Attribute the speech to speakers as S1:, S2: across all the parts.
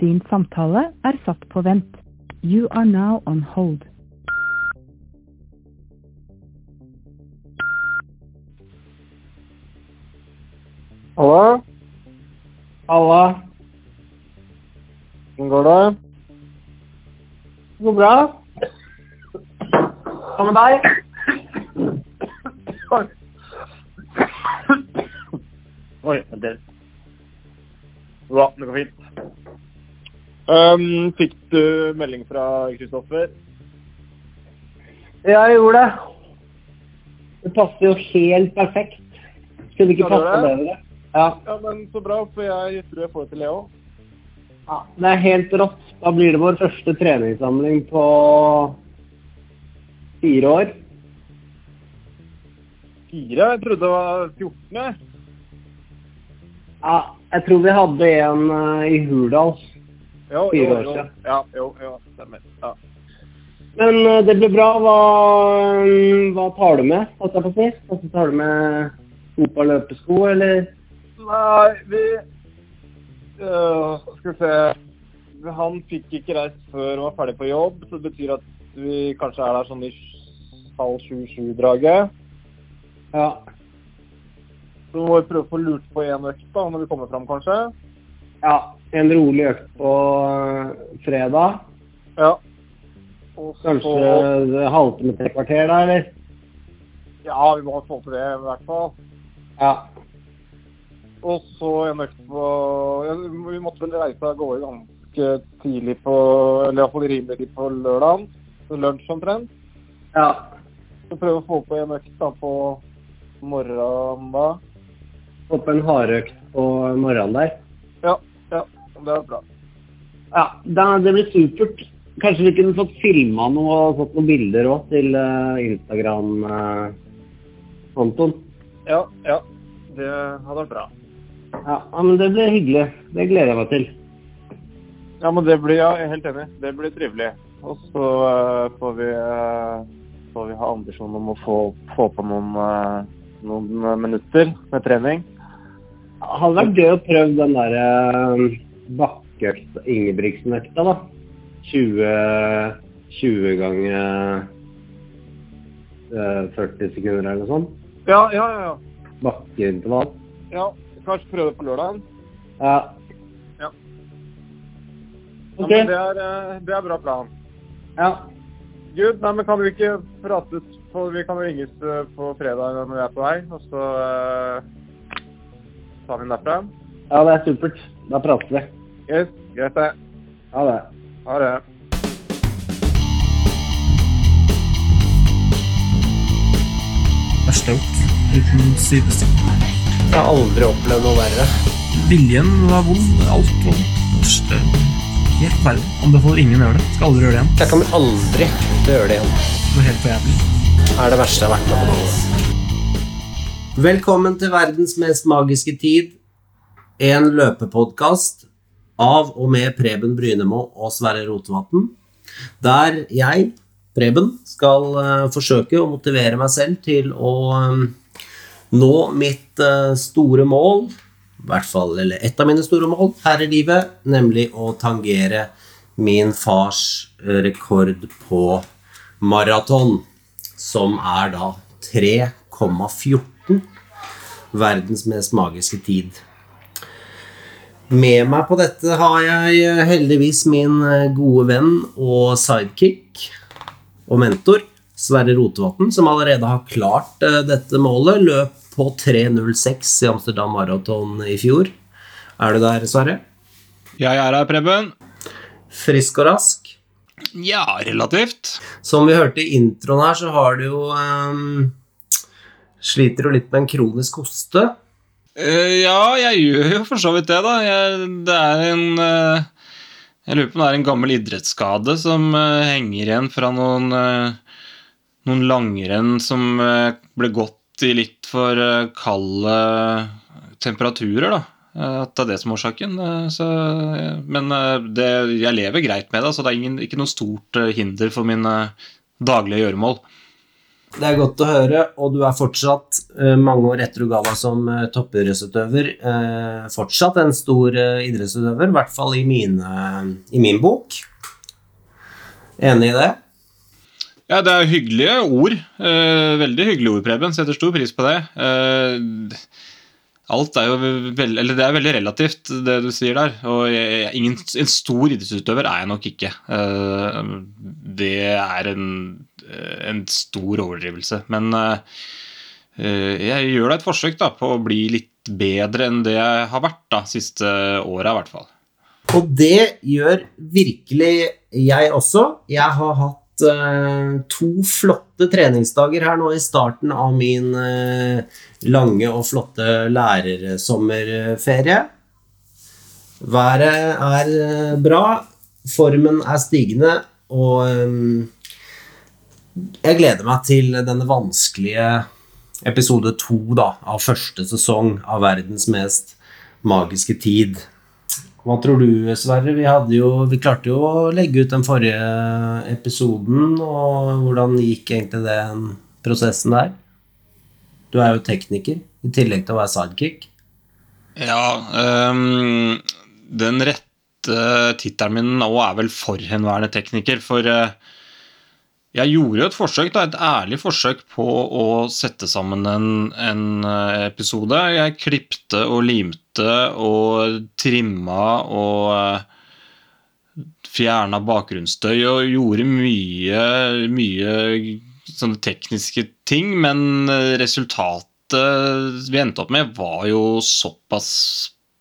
S1: Din samtale er satt på vent. You are now on hold.
S2: Hallo? Halla. Hvordan går det? Det går bra. Hva med deg? Oi. Oi, det Bra, det går fint. Um, fikk du melding fra Kristoffer?
S3: Ja, jeg gjorde det. Det passer jo helt perfekt. Skulle ikke passe
S2: det.
S3: bedre. Ja.
S2: Ja, men så bra, for jeg tror jeg får det til Leo.
S3: ja. Det er helt rått. Da blir det vår første treningssamling på fire år.
S2: Fire? Jeg trodde det var 14.
S3: Ja, jeg tror vi hadde en eh, i Hurdal.
S2: Jo, jo,
S3: år
S2: jo. Ja, jo, jo, stemmer. Ja.
S3: Men eh, det ble bra. Hva, hva tar du med? Hva jeg på å si? Altså, tar du med fotball løpesko, eller?
S2: Nei, vi uh, Skal vi se Han fikk ikke reist før han var ferdig på jobb, så det betyr at vi kanskje er der sånn i halv sju-sju-draget.
S3: Ja.
S2: Så må vi prøve å få lurt på én økt da, når vi kommer fram, kanskje.
S3: ja. En rolig økt på eh, fredag.
S2: Ja. Og så
S3: Kanskje det halvtime til kvarter da, eller?
S2: Ja, vi må få til det, i hvert fall.
S3: Ja.
S2: Og så en økt på Vi måtte vel reise av gårde ganske tidlig på Eller iallfall rimelig tid på lørdagen. Så lunsj omtrent.
S3: Ja.
S2: Så prøve å få på en økt da på morgenen da.
S3: Få på en hardøkt på morgenen der.
S2: Ja. Det var bra.
S3: Ja, det blir supert. Kanskje vi kunne fått filma noe og fått noen bilder òg til uh, Instagram-kontoen.
S2: Ja, ja. Det hadde vært bra.
S3: ja, men det blir hyggelig. Det gleder jeg meg til.
S2: Ja, men det blir ja, jeg er helt enig. Det blir trivelig. Og så uh, får vi uh, får vi ha ambisjon om å få, få på noen, uh, noen minutter med trening.
S3: Det hadde vært gøy å prøve den der uh, bakkeøkta, Ingebrigtsen-økta, da. 20, 20 ganger eh, 40 sekunder eller noe sånt.
S2: Ja, ja, ja. ja.
S3: Bakkeintervall.
S2: ja kanskje prøve på lørdagen.
S3: Ja.
S2: Ja. Ja,
S3: OK.
S2: men det er, eh, det er bra plan.
S3: Ja.
S2: Gud, nei, men kan vi ikke prates på Vi kan ringes eh, på fredag når vi er på vei, og så uh, tar vi den derfra.
S3: ja, det er supert. Da prater vi.
S2: Yes, greit det.
S3: Ha det.
S2: Ha det.
S4: har. Uten sidestykke.
S3: Jeg har aldri opplevd noe verre.
S4: Viljen var vond. Alt var vondt. Helt forferdelig. Anbefaler ingen å gjøre det. Skal aldri gjøre det igjen.
S3: Jeg kommer aldri til å gjøre det igjen.
S4: Det var helt for jævlig.
S3: Det er det verste jeg har vært med på. Velkommen til verdens mest magiske tid. En løpepodkast av og med Preben Brynemo og Sverre Rotevatn. Der jeg, Preben, skal eh, forsøke å motivere meg selv til å eh, nå mitt eh, store mål, i hvert fall, eller et av mine store mål her i livet, nemlig å tangere min fars rekord på maraton, som er da 3,14. Verdens mest magiske tid. Med meg på dette har jeg eh, heldigvis min eh, gode venn og sidekick og mentor, Sverre Rotevatn, som allerede har klart eh, dette målet. Løp på 3.06 i Amsterdam Marathon i fjor. Er du der, Sverre?
S5: Jeg er her, Preben.
S3: Frisk og rask?
S5: Ja, relativt.
S3: Som vi hørte i introen her, så har du jo um, Sliter du litt med en kronisk hoste?
S5: Eh, ja, jeg gjør jo for så vidt det, da. Jeg, det er en eh, Jeg lurer på om det er en gammel idrettsskade som eh, henger igjen fra noen, noen langrenn som ble gått i litt for kalde temperaturer, da. At det er det som er årsaken. Så, men det, jeg lever greit med det, så det er ingen, ikke noe stort hinder for mine daglige gjøremål.
S3: Det er godt å høre, og du er fortsatt eh, mange år etter du ga deg som uh, toppidrettsutøver, eh, fortsatt en stor eh, idrettsutøver, i hvert fall i, mine, i min bok. Enig i det?
S5: Ja, det er hyggelige ord. Eh, veldig hyggelige ord, Preben. Setter stor pris på det. Eh, alt er jo veld, eller det er veldig relativt, det du sier der. Og jeg, ingen, en stor idrettsutøver er jeg nok ikke. Eh, det er en, en stor overdrivelse. Men eh, jeg gjør da et forsøk da, på å bli litt bedre enn det jeg har vært da, siste året, i hvert fall.
S3: Og det gjør virkelig jeg også. Jeg har hatt uh, to flotte treningsdager her nå i starten av min uh, lange og flotte lærersommerferie. Været er bra, formen er stigende, og um, jeg gleder meg til denne vanskelige episode to av første sesong av Verdens mest magiske tid. Hva tror du, Sverre? Vi, jo, vi, klarte jo å legge ut den forrige episoden. og Hvordan gikk egentlig den prosessen der? Du er jo tekniker, i tillegg til å være sidekick.
S5: Ja, um, den rette tittelen min nå er vel forhenværende tekniker. For uh, jeg gjorde jo et forsøk, da, et ærlig forsøk på å sette sammen en, en eh, episode. Jeg klipte og limte og trimma og eh, fjerna bakgrunnsstøy og gjorde mye, mye sånne tekniske ting, men resultatet vi endte opp med, var jo såpass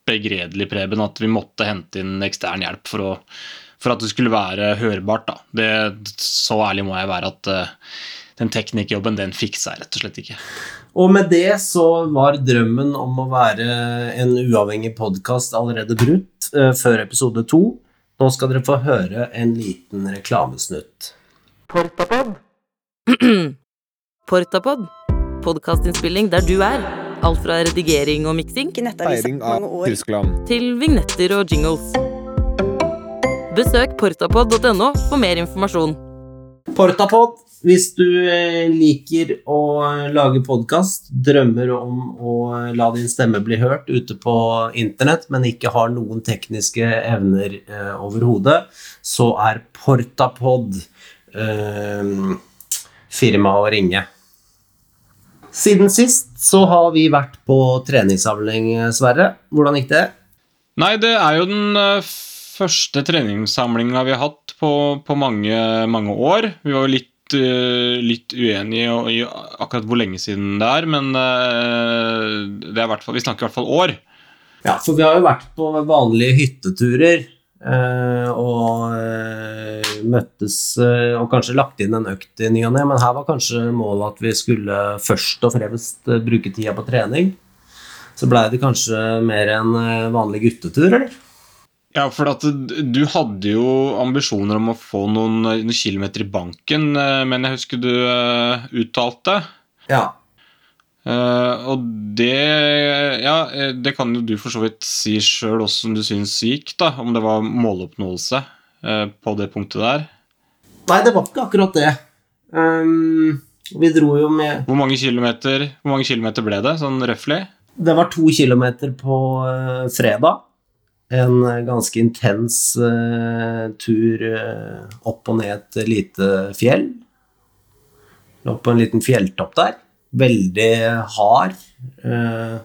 S5: begredelig, Preben, at vi måtte hente inn ekstern hjelp for å for at det skulle være hørbart. Da. Det, så ærlig må jeg være at uh, den teknikkjobben den fiksa jeg rett og slett ikke.
S3: Og med det så var drømmen om å være en uavhengig podkast allerede brutt uh, før episode to. Nå skal dere få høre en liten reklamesnutt.
S6: Portapod. Portapod. Podkastinnspilling der du er. Alt fra redigering og miksing
S7: Feiring av Tyskland.
S6: til vignetter og jingles. Besøk portapod.no for mer informasjon.
S3: Portapod, hvis du eh, liker å lage podkast, drømmer om å la din stemme bli hørt ute på internett, men ikke har noen tekniske evner eh, overhodet, så er Portapod eh, firmaet å ringe. Siden sist så har vi vært på treningssamling, Sverre. Hvordan gikk det?
S5: Nei, det er jo den uh, første treningssamlinga vi har hatt på, på mange, mange, år. Vi var jo litt, uh, litt uenige i akkurat hvor lenge siden det er, men uh, det er hvert vi snakker i hvert fall år.
S3: Ja, for vi har jo vært på vanlige hytteturer. Uh, og møttes og kanskje lagt inn en økt i ny og ne, men her var kanskje målet at vi skulle først og fremst bruke tida på trening. Så blei det kanskje mer en vanlig guttetur, eller?
S5: Ja, for du hadde jo ambisjoner om å få noen, noen kilometer i banken, eh, men jeg husker du uh, uttalte.
S3: Ja.
S5: Uh, og det Ja, det kan jo du for så vidt si sjøl åssen du syns gikk, da. Om det var måloppnåelse uh, på det punktet der.
S3: Nei, det var ikke akkurat det. Um, vi dro jo med
S5: Hvor mange kilometer, hvor mange kilometer ble det, sånn røftlig?
S3: Det var to kilometer på fredag en ganske intens uh, tur uh, opp og ned et lite fjell. Opp på en liten fjelltopp der. Veldig hard uh,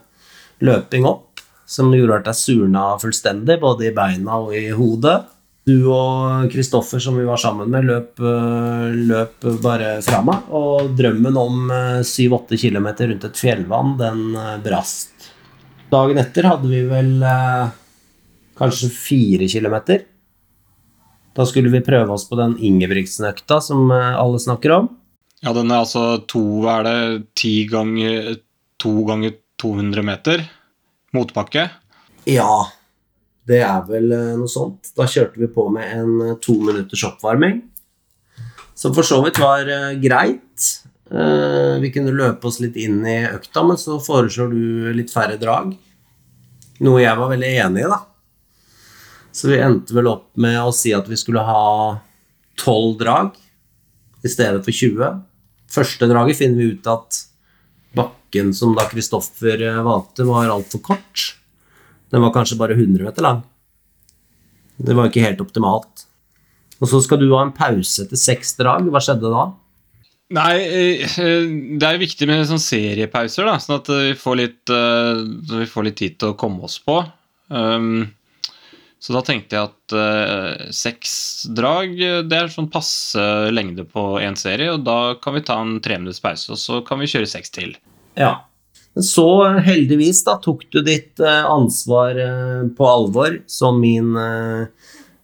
S3: løping opp, som gjorde at jeg surna fullstendig, både i beina og i hodet. Du og Kristoffer, som vi var sammen med, løp, løp bare fra meg. Og drømmen om 7-8 km rundt et fjellvann, den brast. Dagen etter hadde vi vel kanskje fire kilometer. Da skulle vi prøve oss på den Ingebrigtsen-økta som eh, alle snakker om.
S5: Ja, den er altså to er det ti ganger to ganger 200 meter motbakke?
S3: Ja, det er vel eh, noe sånt. Da kjørte vi på med en eh, to minutters oppvarming. Som for så vidt var greit. Vi kunne løpe oss litt inn i økta, men så foreslår du litt færre drag. Noe jeg var veldig enig i, da. Så vi endte vel opp med å si at vi skulle ha tolv drag i stedet for 20. Første draget finner vi ut at bakken som da Kristoffer eh, valgte, var altfor kort. Den var kanskje bare 100 meter lang. Det var ikke helt optimalt. Og så skal du ha en pause etter seks drag. Hva skjedde da?
S5: Nei, eh, det er viktig med sånn seriepauser, da, sånn at vi får litt, eh, vi får litt tid til å komme oss på. Um, så da tenkte jeg at uh, seks drag det er sånn passe lengde på én serie, og da kan vi ta en treminutts pause, og så kan vi kjøre seks til.
S3: Ja. Så heldigvis da tok du ditt uh, ansvar uh, på alvor som min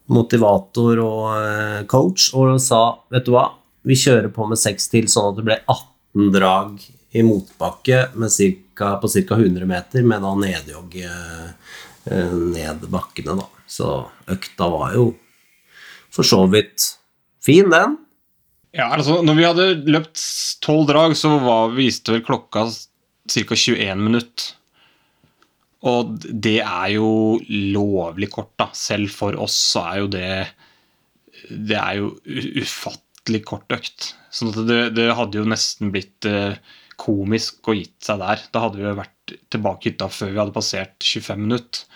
S3: motivator og coach og sa vet du hva, vi kjører på med seks til, sånn at det ble 18 drag i motbakke cirka, på ca. 100 meter, med da nedjogg eh, ned bakkene, da. Så økta var jo for så vidt fin, den.
S5: Ja, altså, når vi hadde løpt tolv drag, så var, viste vel klokka ca. 21 minutter. Og det er jo lovlig kort, da. Selv for oss så er jo det Det er jo ufattelig kort økt. Sånn at det, det hadde jo nesten blitt eh, komisk å gitt seg der. Da hadde vi jo vært tilbake i hytta før vi hadde passert 25 minutter.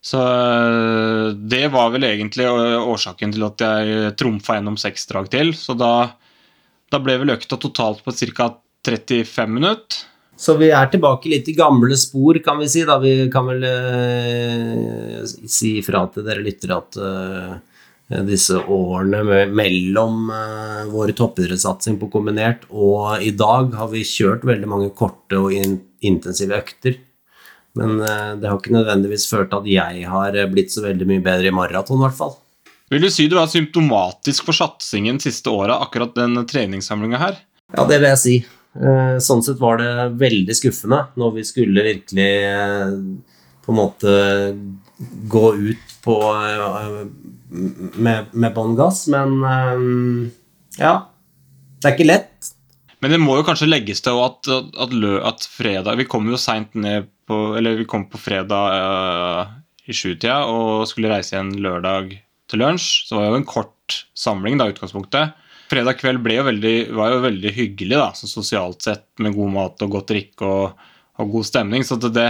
S5: Så eh, det var vel egentlig årsaken til at jeg trumfa gjennom seks drag til. Så da, da ble vel økta totalt på ca. 35 minutter.
S3: Så vi er tilbake litt i gamle spor, kan vi si. da Vi kan vel eh, si ifra til dere lyttere at eh, Eh, disse årene mellom eh, vår toppidrettssatsing på kombinert og i dag har vi kjørt veldig mange korte og in intensive økter. Men uh, det har ikke nødvendigvis ført til at jeg har blitt så veldig mye bedre i maraton, i hvert fall.
S5: Vil du si du er symptomatisk for satsingen siste åra, akkurat den treningssamlinga her?
S3: Ja, det vil jeg si. Uh, sånn sett var det veldig skuffende når vi skulle virkelig på en måte gå ut på med, med bånn gass, men ja. Det er ikke lett.
S5: Men det må jo kanskje legges til at, at, at fredag Vi kom jo seint ned på Eller kom på fredag uh, i sjutida og skulle reise igjen lørdag til lunsj. Så det var jo en kort samling, da, utgangspunktet. Fredag kveld jo veldig, var jo veldig hyggelig, da, så sosialt sett, med god mat og godt drikke og, og god stemning. Så det,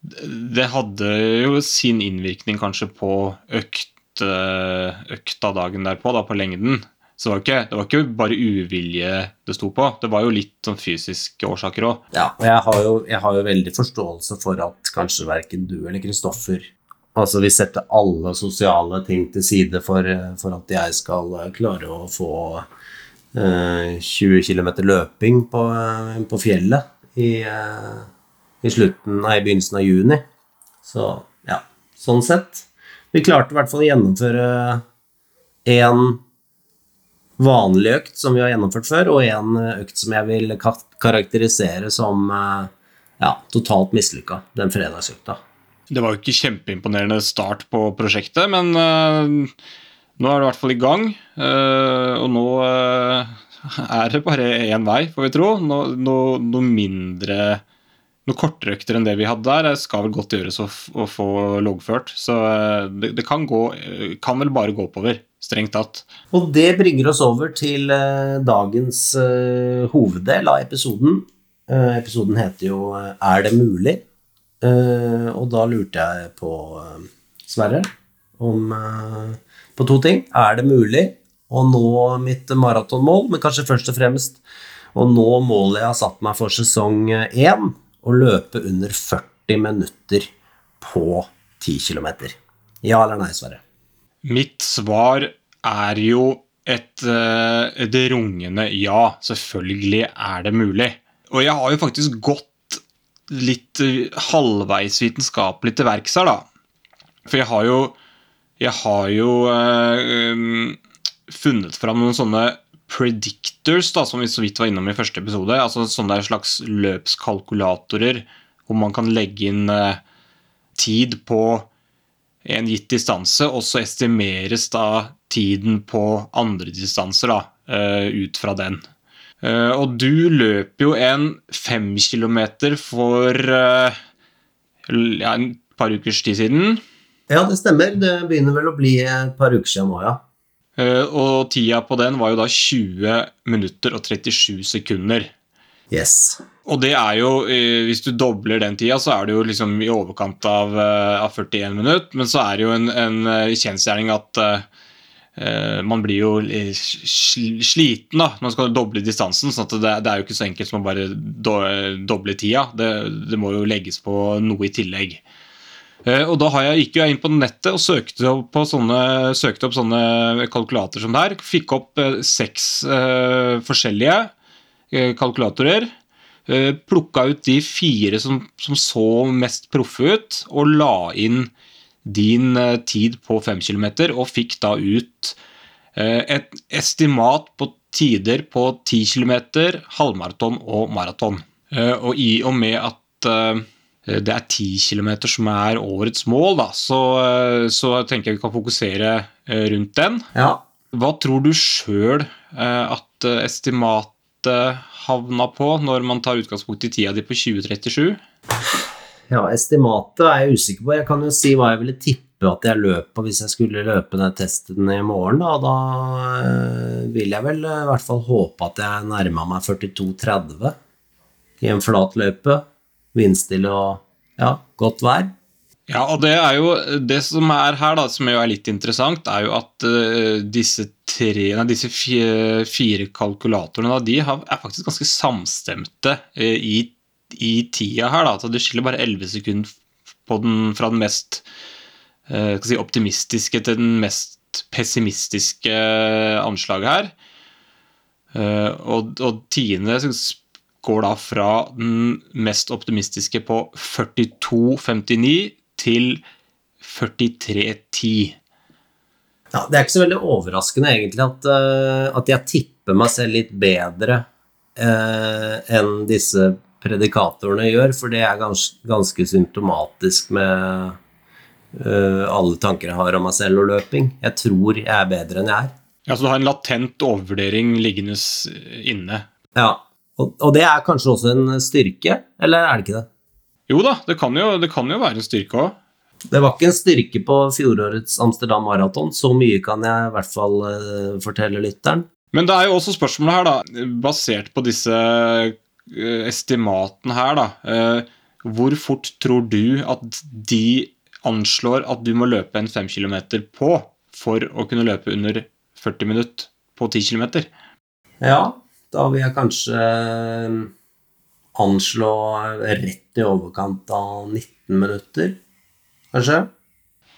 S5: det hadde jo sin innvirkning kanskje på økt økta dagen derpå, da, på lengden. Så det var, ikke, det var ikke bare uvilje det sto på, det var jo litt sånn fysiske årsaker òg.
S3: Ja, og jeg har, jo, jeg har, jo, veldig forståelse for at kanskje verken du eller Kristoffer Altså, vi setter alle sosiale ting til side for, for at jeg skal klare å få eh, 20 km løping på, på fjellet i, eh, i, slutten, nei, begynnelsen av juni. Så ja, sånn sett vi klarte i hvert fall å gjennomføre én vanlig økt som vi har gjennomført før, og en økt som jeg vil karakterisere som eh, ja, totalt mislykka, den fredagsøkta.
S5: Det var jo ikke kjempeimponerende start på prosjektet, men uh, nå er det i hvert fall i gang. Uh, og nå uh, er det bare én vei, får vi tro. Noe no, no mindre noe kortere økter enn det vi hadde der, skal vel godt gjøres å, å få loggført. Så eh, det, det kan, gå, eh, kan, vel bare gå oppover, strengt tatt.
S3: Og det bringer oss over til uh, dagens uh, hoveddel av episoden. Uh, episoden heter jo 'Er det mulig?' og da lurte jeg på Sverre om på to ting. Er det mulig å nå mitt maratonmål, men kanskje først og fremst å nå målet jeg har satt meg for sesong én? Å løpe under 40 minutter på 10 km? Ja eller nei, Sverre?
S5: Mitt svar er jo et, eh, et rungende ja. Selvfølgelig er det mulig. Og jeg har jo faktisk gått litt eh, halvveis vitenskapelig til verks her, da. For jeg har jo Jeg har jo øh, funnet fram noen sånne predictors, da, som vi så vidt var innom i første episode. altså Sånne slags løpskalkulatorer hvor man kan legge inn eh, tid på en gitt distanse, og så estimeres da tiden på andre distanser da, eh, ut fra den. Eh, og du løper jo en fem kilometer for ja, en par ukers tid siden.
S3: Ja, det stemmer. Det begynner vel å bli et par uker siden nå, ja.
S5: Eh, og tida på den var jo da 20 minutter og 37 sekunder.
S3: Yes.
S5: Og det er jo, eh, hvis du dobler den tida, så er det jo liksom i overkant av, eh, av 41 minutter. Men så er det jo en, en kjensgjerning at eh, man blir jo sliten da, når man skal doble distansen. sånn at det, det er jo ikke så enkelt som å bare do, doble tida. Det, det må jo legges på noe i tillegg. Eh, Og da har jeg, gikk jeg inn på nettet og søkte opp, sånne, søkte opp sånne kalkulatorer som det her. Fikk opp eh, seks uh, forskjellige kalkulatorer. Uh, plukka ut de fire som, som så mest proffe ut, og la inn din uh, tid på 5 km, og fikk da ut uh, et estimat på tider på 10 km, halvmaraton og maraton. Og i og med at det er 10 km som er årets mål, da, så, eh, så tenker jeg vi kan fokusere eh, rundt den.
S3: Ja.
S5: Hva tror du sjøl at eh, estimatet havna på når man tar utgangspunkt i tida di på 2037?
S3: ja, estimatet er jeg usikker på. Jeg kan jo si hva jeg ville tippe at jeg løp på hvis jeg skulle løpe den testen i morgen. Da, da eh, vil jeg vel eh, i hvert fall håpe at jeg nærma meg 42,30 i en flat løype. Vindstille og ja, godt vær.
S5: Ja, og det er jo det som er her, da, som jo er litt interessant, er jo at uh, disse, tre, nei, disse fire, kalkulatorene da, de har, er faktisk ganske samstemte uh, i, i tida her. Da. Så det skiller bare 11 sekunder på den, fra den mest uh, si, optimistiske til den mest pessimistiske anslaget her. Og, og tiende går da fra den mest optimistiske på 42,59 til 43,10.
S3: Ja, det er ikke så veldig overraskende egentlig at, eh, at jeg tipper meg selv litt bedre eh, enn disse predikatorene gjør, for det er gans, ganske symptomatisk med Uh, alle tanker jeg har om meg selv og løping. Jeg tror jeg er bedre enn jeg er.
S5: Ja, så du har en latent overvurdering liggende inne.
S3: Ja, og, og det er kanskje også en styrke, eller er det ikke det?
S5: Jo da, det kan jo, det kan jo være en styrke òg.
S3: Det var ikke en styrke på fjorårets Amsterdam Marathon, så mye kan jeg i hvert fall eh, fortelle lytteren.
S5: Men det er jo også spørsmålet her, da, basert på disse eh, estimatene her, da. eh, Hvor fort tror du at de anslår at du må løpe en 5 km på for å kunne løpe under 40 minutter på 10 km?
S3: Ja, da vil jeg kanskje eh, anslå rett i overkant av 19 minutter, kanskje?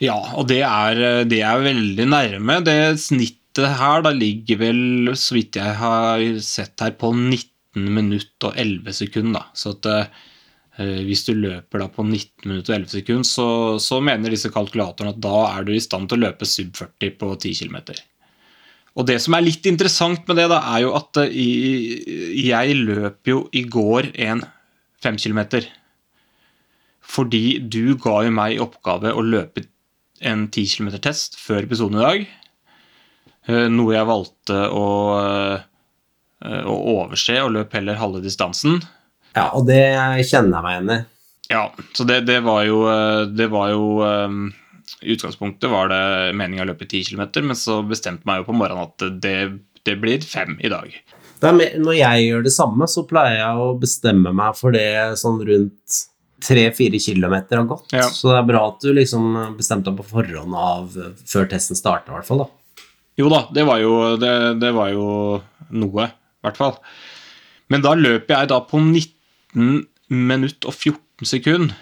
S5: Ja, og det er, det er veldig nærme. Det snittet her da ligger vel, så vidt jeg har sett her, på 19 minutter og 11 sekunder. Så at eh, hvis du løper da på 19 minutter og 11 sekunder, så, så mener disse kalkulatorene at da er du i stand til å løpe sub 40 på 10 km. Og det som er litt interessant med det, da, er jo at eh, jeg løp jo i går en fem kilometer. Fordi du ga jo meg i oppgave å løpe en 10 km-test før episoden i dag. Eh, Noe jeg valgte å, eh, å overse og løp heller halve distansen.
S3: Ja, og det kjenner jeg meg igjen i.
S5: Ja, så det, det var jo, det var jo I utgangspunktet var det meninga å løpe 10 km, men så bestemte meg jo på morgenen at det, det blir fem i dag.
S3: Er når jeg gjør det samme, så pleier jeg å bestemme meg for det sånn rundt 3-4 km har gått.
S5: Ja.
S3: Så det er bra at du liksom bestemte deg på forhånd av før testen starta, i hvert fall. da.
S5: Jo da, det var jo, det, det var jo noe, i hvert fall. Men da løper jeg da på 19 minutt og 14 sekunder.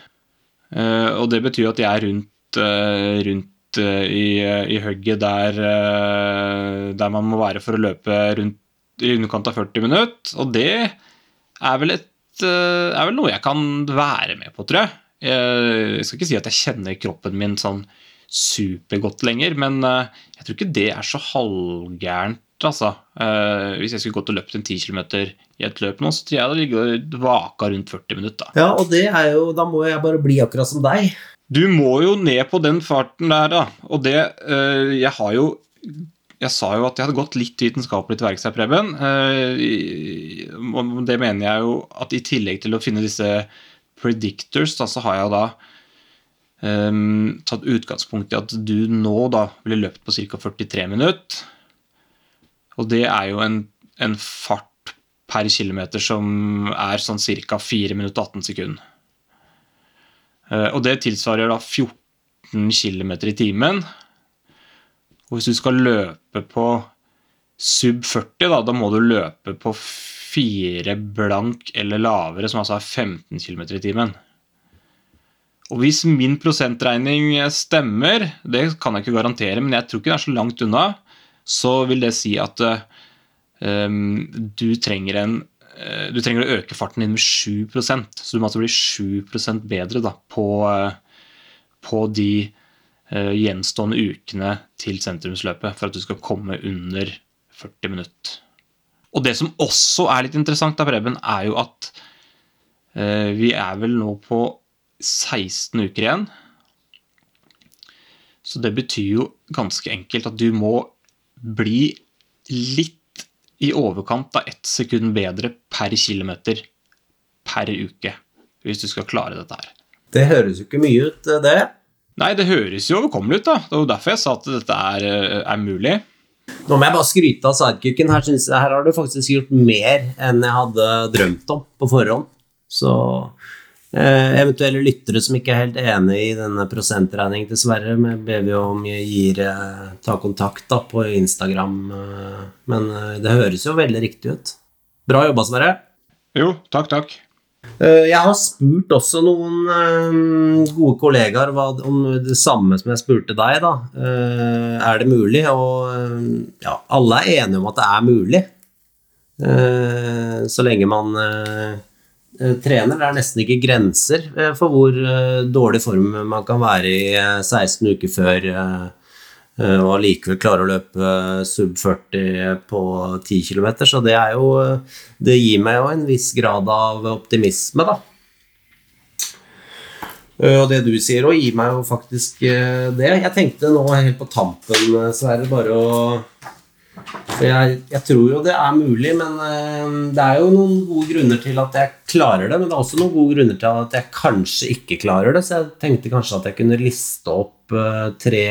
S5: Eh, og det betyr at jeg er rundt, rundt eh, i, i hugget der, eh, der man må være for å løpe rundt i underkant av 40 minutter. Og det er vel, et, eh, er vel noe jeg kan være med på, tror jeg. Jeg skal ikke si at jeg kjenner kroppen min sånn supergodt lenger, men eh, jeg tror ikke det er så halvgærent, altså. Eh, hvis jeg skulle gått og løpt en 10 km i et løp nå, så tror jeg det ligger vaka rundt 40 minutter.
S3: Ja, og det er jo Da må jeg bare bli akkurat som deg.
S5: Du må jo ned på den farten der, da. Og det eh, Jeg har jo Jeg sa jo at jeg hadde gått litt vitenskapelig til verks her, Preben. Eh, det mener jeg jo at i tillegg til å finne disse predictors, da, så har jeg da um, tatt utgangspunkt i at du nå da ville løpt på ca. 43 minutter. Og det er jo en, en fart per kilometer som er sånn ca. 4 minutter og 18 sekunder. Eh, Og det tilsvarer da 14 km i timen. Og hvis du skal løpe på sub 40, da, da må du løpe på 4 blank eller lavere, som altså er 15 km i timen. Og hvis min prosentregning stemmer, det kan jeg ikke garantere, men jeg tror ikke det er så langt unna, så vil det si at eh, um, du, trenger en, eh, du trenger å øke farten din med 7 så du må altså bli 7% bedre da, på, eh, på de uh, gjenstående ukene til sentrumsløpet for at du skal komme under 40 minutter. Og det som også er litt interessant, da, Preben, er jo at uh, vi er vel nå på 16 uker igjen. Så det betyr jo ganske enkelt at du må bli litt i overkant av ett sekund bedre per kilometer per uke hvis du skal klare dette her.
S3: Det høres jo ikke mye ut, det.
S5: Nei, det høres jo overkommelig ut, da. Det var jo derfor jeg sa at dette er, eh, er mulig.
S3: Nå må jeg bare skryte av sidekicken. Her, her har du faktisk gjort mer enn jeg hadde drømt om på forhånd. Så eh, eventuelle lyttere som ikke er helt enig i denne prosentregningen dessverre, Sverre, men ber vi om gir eh, ta kontakt da på Instagram. Eh, men eh, det høres jo veldig riktig ut. Bra jobba, Sverre.
S5: Jo, takk, takk.
S3: Eh, Jeg har spurt også noen eh, gode kollegaer om det samme som jeg spurte deg. da. Eh, Er det mulig? Og eh, ja, alle er enige om at det er mulig. Eh, Så lenge man eh, eh, trener. Det er nesten ikke grenser eh, for hvor eh, dårlig form man kan være i eh, 16 uker før eh, eh, og allikevel klare å løpe eh, sub 40 på 10 km. Så det er jo eh, Det gir meg jo en viss grad av optimisme, da. Eh, Og det du sier òg, gir meg jo faktisk eh, det. Jeg tenkte nå helt på tampen, eh, Sverre, bare å for jeg, jeg tror jo det er mulig, men eh, det er jo noen gode grunner til at jeg klarer det. Men det er også noen gode grunner til at jeg kanskje ikke klarer det. Så jeg tenkte kanskje at jeg kunne liste opp eh, tre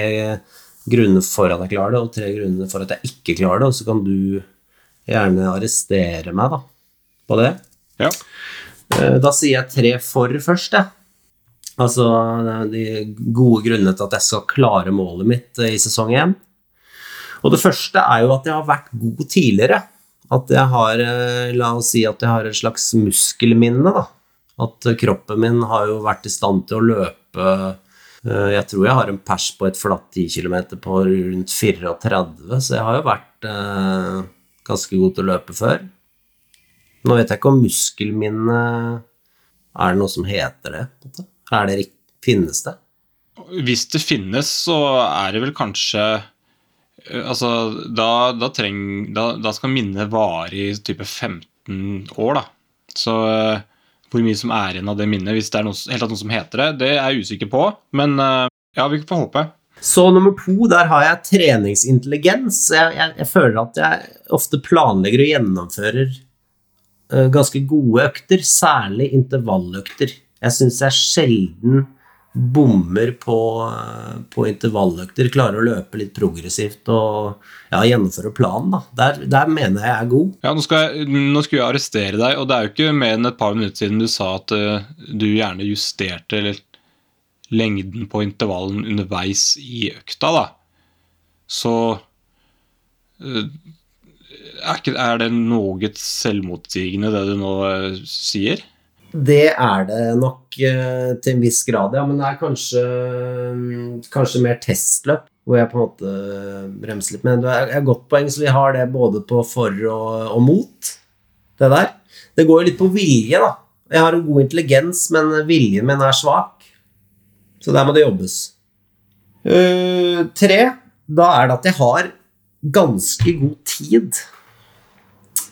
S3: grunner for at jeg klarer det, og tre grunner for at jeg ikke klarer det. Og så kan du gjerne arrestere meg da, på det.
S5: Ja.
S3: Eh, Da sier jeg tre for først, jeg. Altså de gode grunnene til at jeg skal klare målet mitt i sesong 1. Og det første er jo at jeg har vært god tidligere. At jeg har, eh, la oss si at jeg har et slags muskelminne, da. At kroppen min har jo vært i stand til å løpe eh, Jeg tror jeg har en pers på et flatt 10 km på rundt 34, så jeg har jo vært eh, ganske god til å løpe før. Nå vet jeg ikke om muskelminne Er det noe som heter det? Er det Finnes det?
S5: Hvis det finnes, så er det vel kanskje Altså, da, da, treng, da, da skal minnet vare i type 15 år, da. Så eh, hvor mye som er igjen av det minnet, hvis det er noe, helt noe som heter det, det er jeg usikker på. Men eh, ja, vi får håpe.
S3: Så nummer to, der har jeg treningsintelligens. Jeg, jeg, jeg føler at jeg ofte planlegger og gjennomfører uh, ganske gode økter, særlig intervalløkter. Jeg syns jeg sjelden bommer på, på intervalløkter, klarer å løpe litt progressivt og ja, gjennomføre planen. Da. Der, der mener jeg jeg er god.
S5: Ja, nå, skal jeg, nå skulle jeg arrestere deg, og det er jo ikke mer enn et par minutter siden du sa at uh, du gjerne justerte eller, lengden på intervallen underveis i økta, da. Så uh, er, ikke, er det noe selvmotsigende, det du nå uh, sier?
S3: Det er det nok eh, til en viss grad, ja. Men det er kanskje, kanskje mer testløp, hvor jeg på en måte bremser litt. Men det er godt poeng, så vi har det både på for og, og mot. Det der. Det går jo litt på vilje, da. Jeg har en god intelligens, men viljen min er svak. Så der må det jobbes. Uh, tre, da er det at jeg har ganske god tid.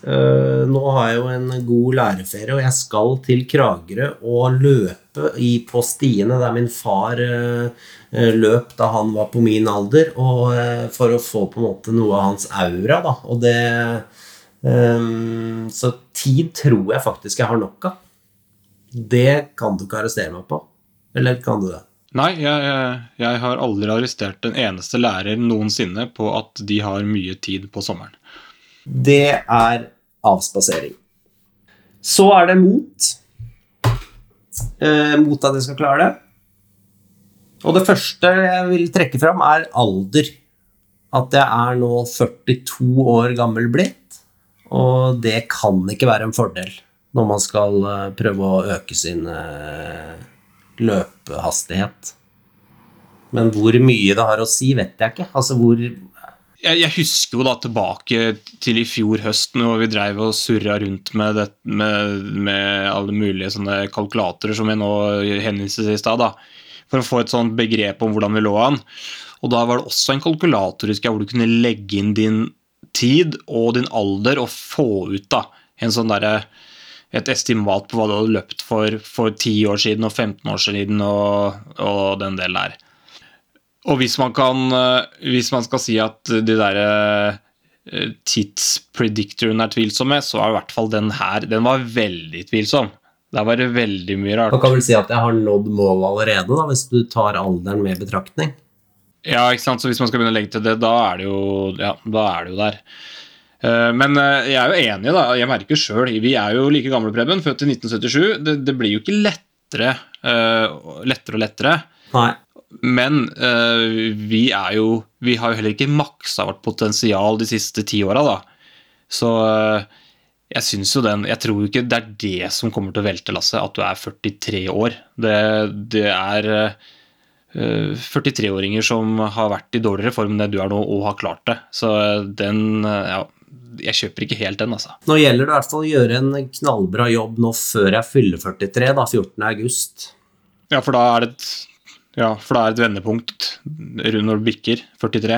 S3: Eh, nå har jeg jo en god læreferie, og jeg skal til Kragerø og løpe i, på stiene der min far eh, eh, løp da han var på min alder, og, for å få på en måte noe av hans aura. Da. Og det, um, så tid tror jeg faktisk jeg har nok av. Det kan du ikke arrestere meg på. Eller kan du det?
S5: Nei, jeg, jeg har aldri arrestert en eneste lærer noensinne på at de har mye tid på sommeren.
S3: Det er avspasering. Så er det mot. Eh, mot at jeg skal klare det. Og det første jeg vil trekke fram, er alder. At jeg er nå 42 år gammel blitt. Og det kan ikke være en fordel når man skal eh, prøve å øke sin eh, løpehastighet. Men hvor mye det har å si, vet jeg ikke. Altså hvor
S5: jeg, jeg husker jo da tilbake til i fjor høst, når vi dreiv og surra rundt med, det, med, med, alle mulige sånne kalkulatorer som jeg nå henviste til i stad, for å få et sånt begrep om hvordan vi lå an. Og da var det også en kalkulator husker jeg, hvor du kunne legge inn din tid og din alder og få ut da, en sånn der, et estimat på hva du hadde løpt for for 10 år siden og 15 år siden og, og den delen der. Og hvis man, kan, eh, hvis man skal si at de der tidspredictoren er tvilsomme, så er i hvert fall den her Den var veldig tvilsom. Der var det veldig mye rart.
S3: Man kan vel si at jeg har nådd målet allerede, da, hvis du tar alderen med betraktning.
S5: Ja, ikke sant? så hvis man skal begynne å legge til det, da er det jo, ja, da er det jo der. Eh, men jeg er jo enig, da. Jeg merker sjøl. Vi er jo like gamle, Preben, født i 1977. Det, det blir jo ikke lettere, lettere og lettere.
S3: Nei.
S5: Men uh, vi er jo Vi har jo heller ikke maksa vårt potensial de siste ti åra, da. Så uh, jeg syns jo den Jeg tror ikke det er det som kommer til å velte lasset, at du er 43 år. Det, det er uh, eh, 43-åringer som har vært i dårligere form enn det du er nå, og har klart det. Så den ja, jeg kjøper ikke helt den, altså.
S3: Nå gjelder det i hvert fall å gjøre en knallbra jobb nå før jeg fyller 43, da, 14. august.
S5: Ja, for da er det et ja, for det er et vendepunkt rundt når du bikker 43?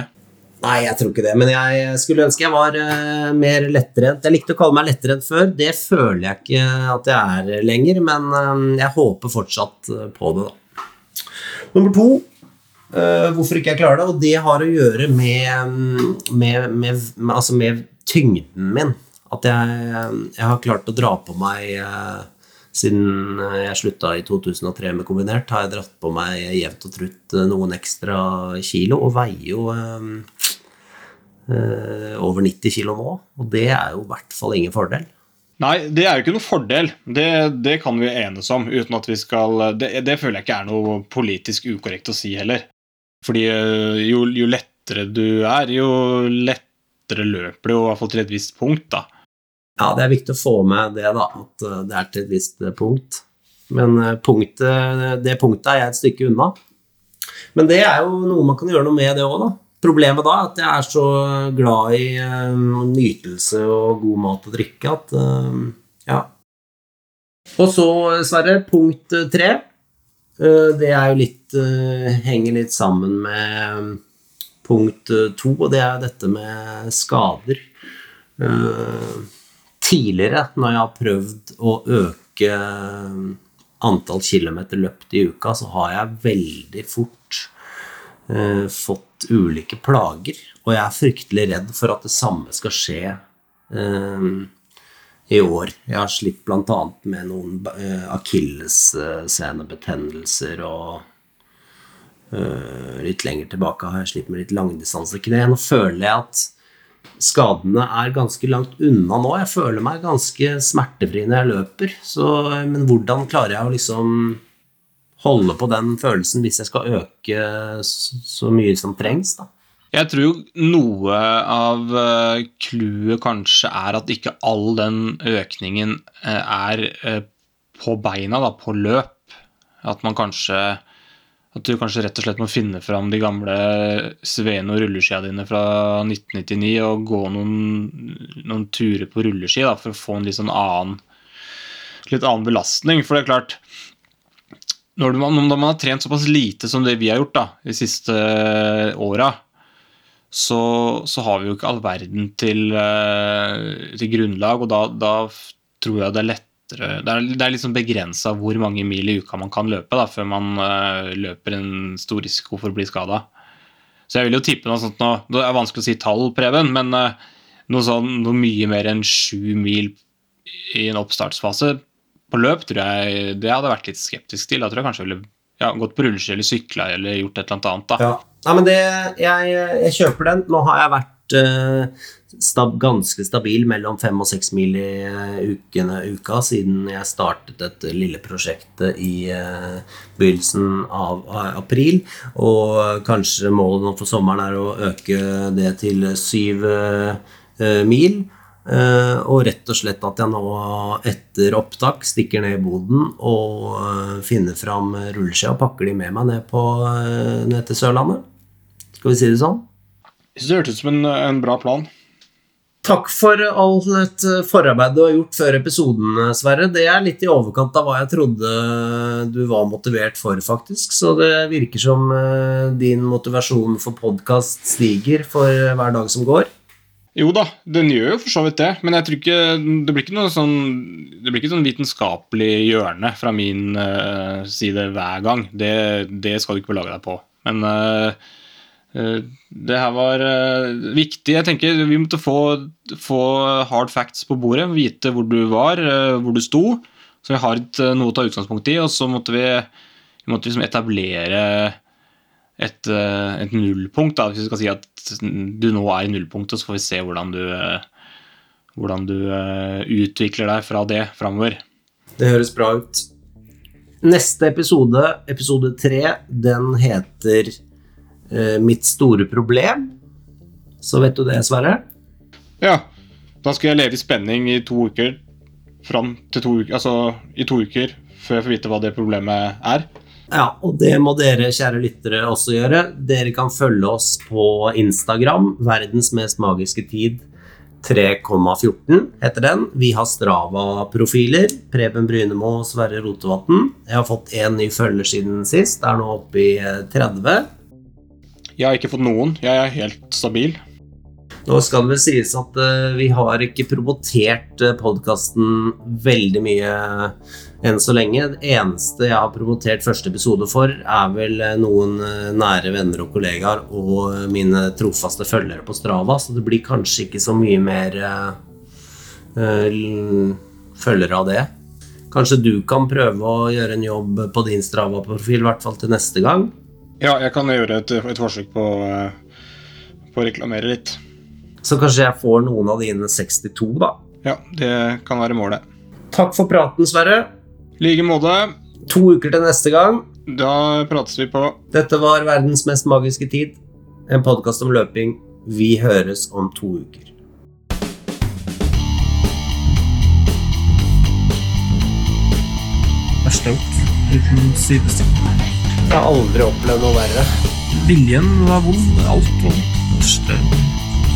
S3: Nei, jeg tror ikke det, men jeg skulle ønske jeg var uh, mer lettrent. Jeg likte å kalle meg lettrent før. Det føler jeg ikke at jeg er lenger, men uh, jeg håper fortsatt uh, på det, da. Nummer to hvorfor ikke jeg klarer det, og det har å gjøre med, med, med, altså med tyngden min. At jeg, jeg, har klart å dra på meg siden eh, jeg slutta i 2003 med kombinert, har jeg dratt på meg jevnt og trutt eh, noen ekstra kilo, og veier jo eh, eh, over 90 kilo nå. Og det er jo i hvert fall ingen fordel.
S5: Nei, det er jo ikke noe fordel. Det, det kan vi enes om. uten at vi skal, det, det, føler jeg ikke er noe politisk ukorrekt å si heller. Fordi jo, jo lettere du er, jo lettere løper du, i hvert fall til et visst punkt. da.
S3: Ja, det er viktig å få med det, da, at eh, det er til et visst eh, punkt. Men eh, punktet, det punktet er jeg et stykke unna. Men det er jo noe man kan gjøre noe med, det òg, da. Problemet da er at jeg er så glad i uh, nytelse og god mat og drikke at uh, ja. Og så, Sverre, punkt tre. Uh, det er jo litt Henger litt sammen med punkt to, og det er dette med skader. Uh, tidligere, når jeg har prøvd å øke antall kilometer løpt i uka, så har jeg veldig fort eh, fått ulike plager. Og jeg er fryktelig redd for at det samme skal skje eh, i år. Jeg har slitt bl.a. med noen eh, akillessenebetennelser og eh, litt lenger tilbake har jeg slitt med litt langdistansekne. Nå føler jeg at skadene er ganske langt unna nå. Jeg føler meg ganske smertefri når jeg løper. Så, men hvordan klarer jeg å liksom holde på den følelsen hvis jeg skal øke så mye som trengs? da?
S5: Jeg tror noe av eh, clouet kanskje er at ikke all den økningen eh, er eh, på beina, da, på løp. At man kanskje at du kanskje rett og slett må finne fram de gamle Sveno rulleskia dine fra 1999 og gå noen, noen turer på rulleski da, for å få en litt sånn annen, litt annen belastning. For det er klart når man, når man har trent såpass lite som det vi har gjort da, de siste åra, så, så, har vi jo ikke all verden til, eh, til grunnlag, og da, da tror jeg det er lett lettere Det er, det er liksom begrensa hvor mange mil i uka man kan løpe da, før man uh, løper en stor risiko for å bli skada. Så jeg vil jo tippe noe sånt nå Det er vanskelig å si tall, Preben, men uh, noe, sånn, noe mye mer enn sju mil i en oppstartsfase på løp tror jeg det hadde vært litt skeptisk til. Da tror jeg kanskje jeg ville ja, gått på rulleski eller sykla eller gjort et eller annet. da.
S3: Ja. Nei, men det, jeg, jeg, kjøper den. Nå har jeg vært eh, stab ganske stabil mellom fem og seks mil i eh, ukene, uka siden jeg startet dette lille prosjektet i eh, begynnelsen av april. Og kanskje målet nå for sommeren er å øke det til syv eh, mil. Uh, og rett og slett at jeg nå etter opptak stikker ned i boden og uh, finner fram rulleskia og pakker de med meg ned, på, uh, ned til Sørlandet. Skal vi si det sånn?
S5: Jeg syns Det hørtes ut som en, en bra plan.
S3: Takk for alt forarbeidet du har gjort før episoden, Sverre. Det er litt i overkant av hva jeg trodde du var motivert for, faktisk. Så det virker som eh, din motivasjon for podkast stiger for hver dag som går.
S5: Jo da, den gjør jo for så vidt det, men jeg tror ikke det blir ikke noe sånn Det blir ikke sånn vitenskapelig hjørne fra min eh, side hver gang. Det, det skal du ikke belage deg på. Men eh, eh, det her var eh, viktig. Jeg tenker Vi måtte få, få hard facts på bordet. Vite hvor du var, eh, hvor du sto. Så vi har eh, noe å ta utgangspunkt i. Og så måtte vi, vi måtte liksom etablere et, eh, et nullpunkt. Da, hvis vi skal si at du nå er i nullpunktet, så får vi se hvordan du, eh, hvordan du eh, utvikler deg fra det framover.
S3: Det høres bra ut. Neste episode, episode tre, den heter eh, Mitt store problem. Så vet du det, Sverre?
S5: Ja, da skal jeg leve i spenning i to uker fram til to uker, altså i to uker før jeg får vite hva det problemet er.
S3: Ja, og det må dere, kjære lyttere, også gjøre. Dere kan følge oss på Instagram, verdens mest magiske tid 3,14 heter den. Vi har Strava-profiler. Preben Brynemo og Sverre Rotevatn. Jeg har fått én ny følger siden sist. Er nå oppe i eh, 30.
S5: Jeg har ikke fått noen. Jeg er helt stabil.
S3: Nå skal det vel sies at eh, vi har ikke promotert uh, podkasten veldig mye eh, enn så lenge. Det eneste jeg har promotert første episode for, er vel eh, noen eh, nære venner og kollegaer og eh, mine trofaste følgere på Strava, så det blir kanskje ikke så mye mer eh, eh, følgere av det. Kanskje du kan prøve å gjøre en jobb på din Strava-profil, i hvert fall til neste gang.
S5: Ja, jeg kan gjøre et, et forsøk på, eh, på å reklamere litt.
S3: Så kanskje jeg får noen av dine 62, da.
S5: Ja, det kan være målet.
S3: Takk for praten, Sverre.
S5: I like måte.
S3: To uker til neste gang.
S5: Da prates vi på.
S3: Dette var Verdens mest magiske tid, en podkast om løping. Vi høres om to uker.
S4: Det er stengt. Uten sidestykke.
S3: Jeg har aldri opplevd noe verre.
S4: Viljen var vond. Alt vondt. Er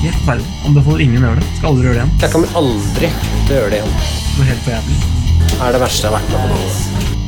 S4: Helt forferdelig. Anbefaler ingen å gjøre det. Skal aldri gjøre det igjen.
S3: Jeg kommer aldri til å gjøre det igjen.
S4: Det er helt for jævlig.
S3: Det er det verste jeg har vært med på.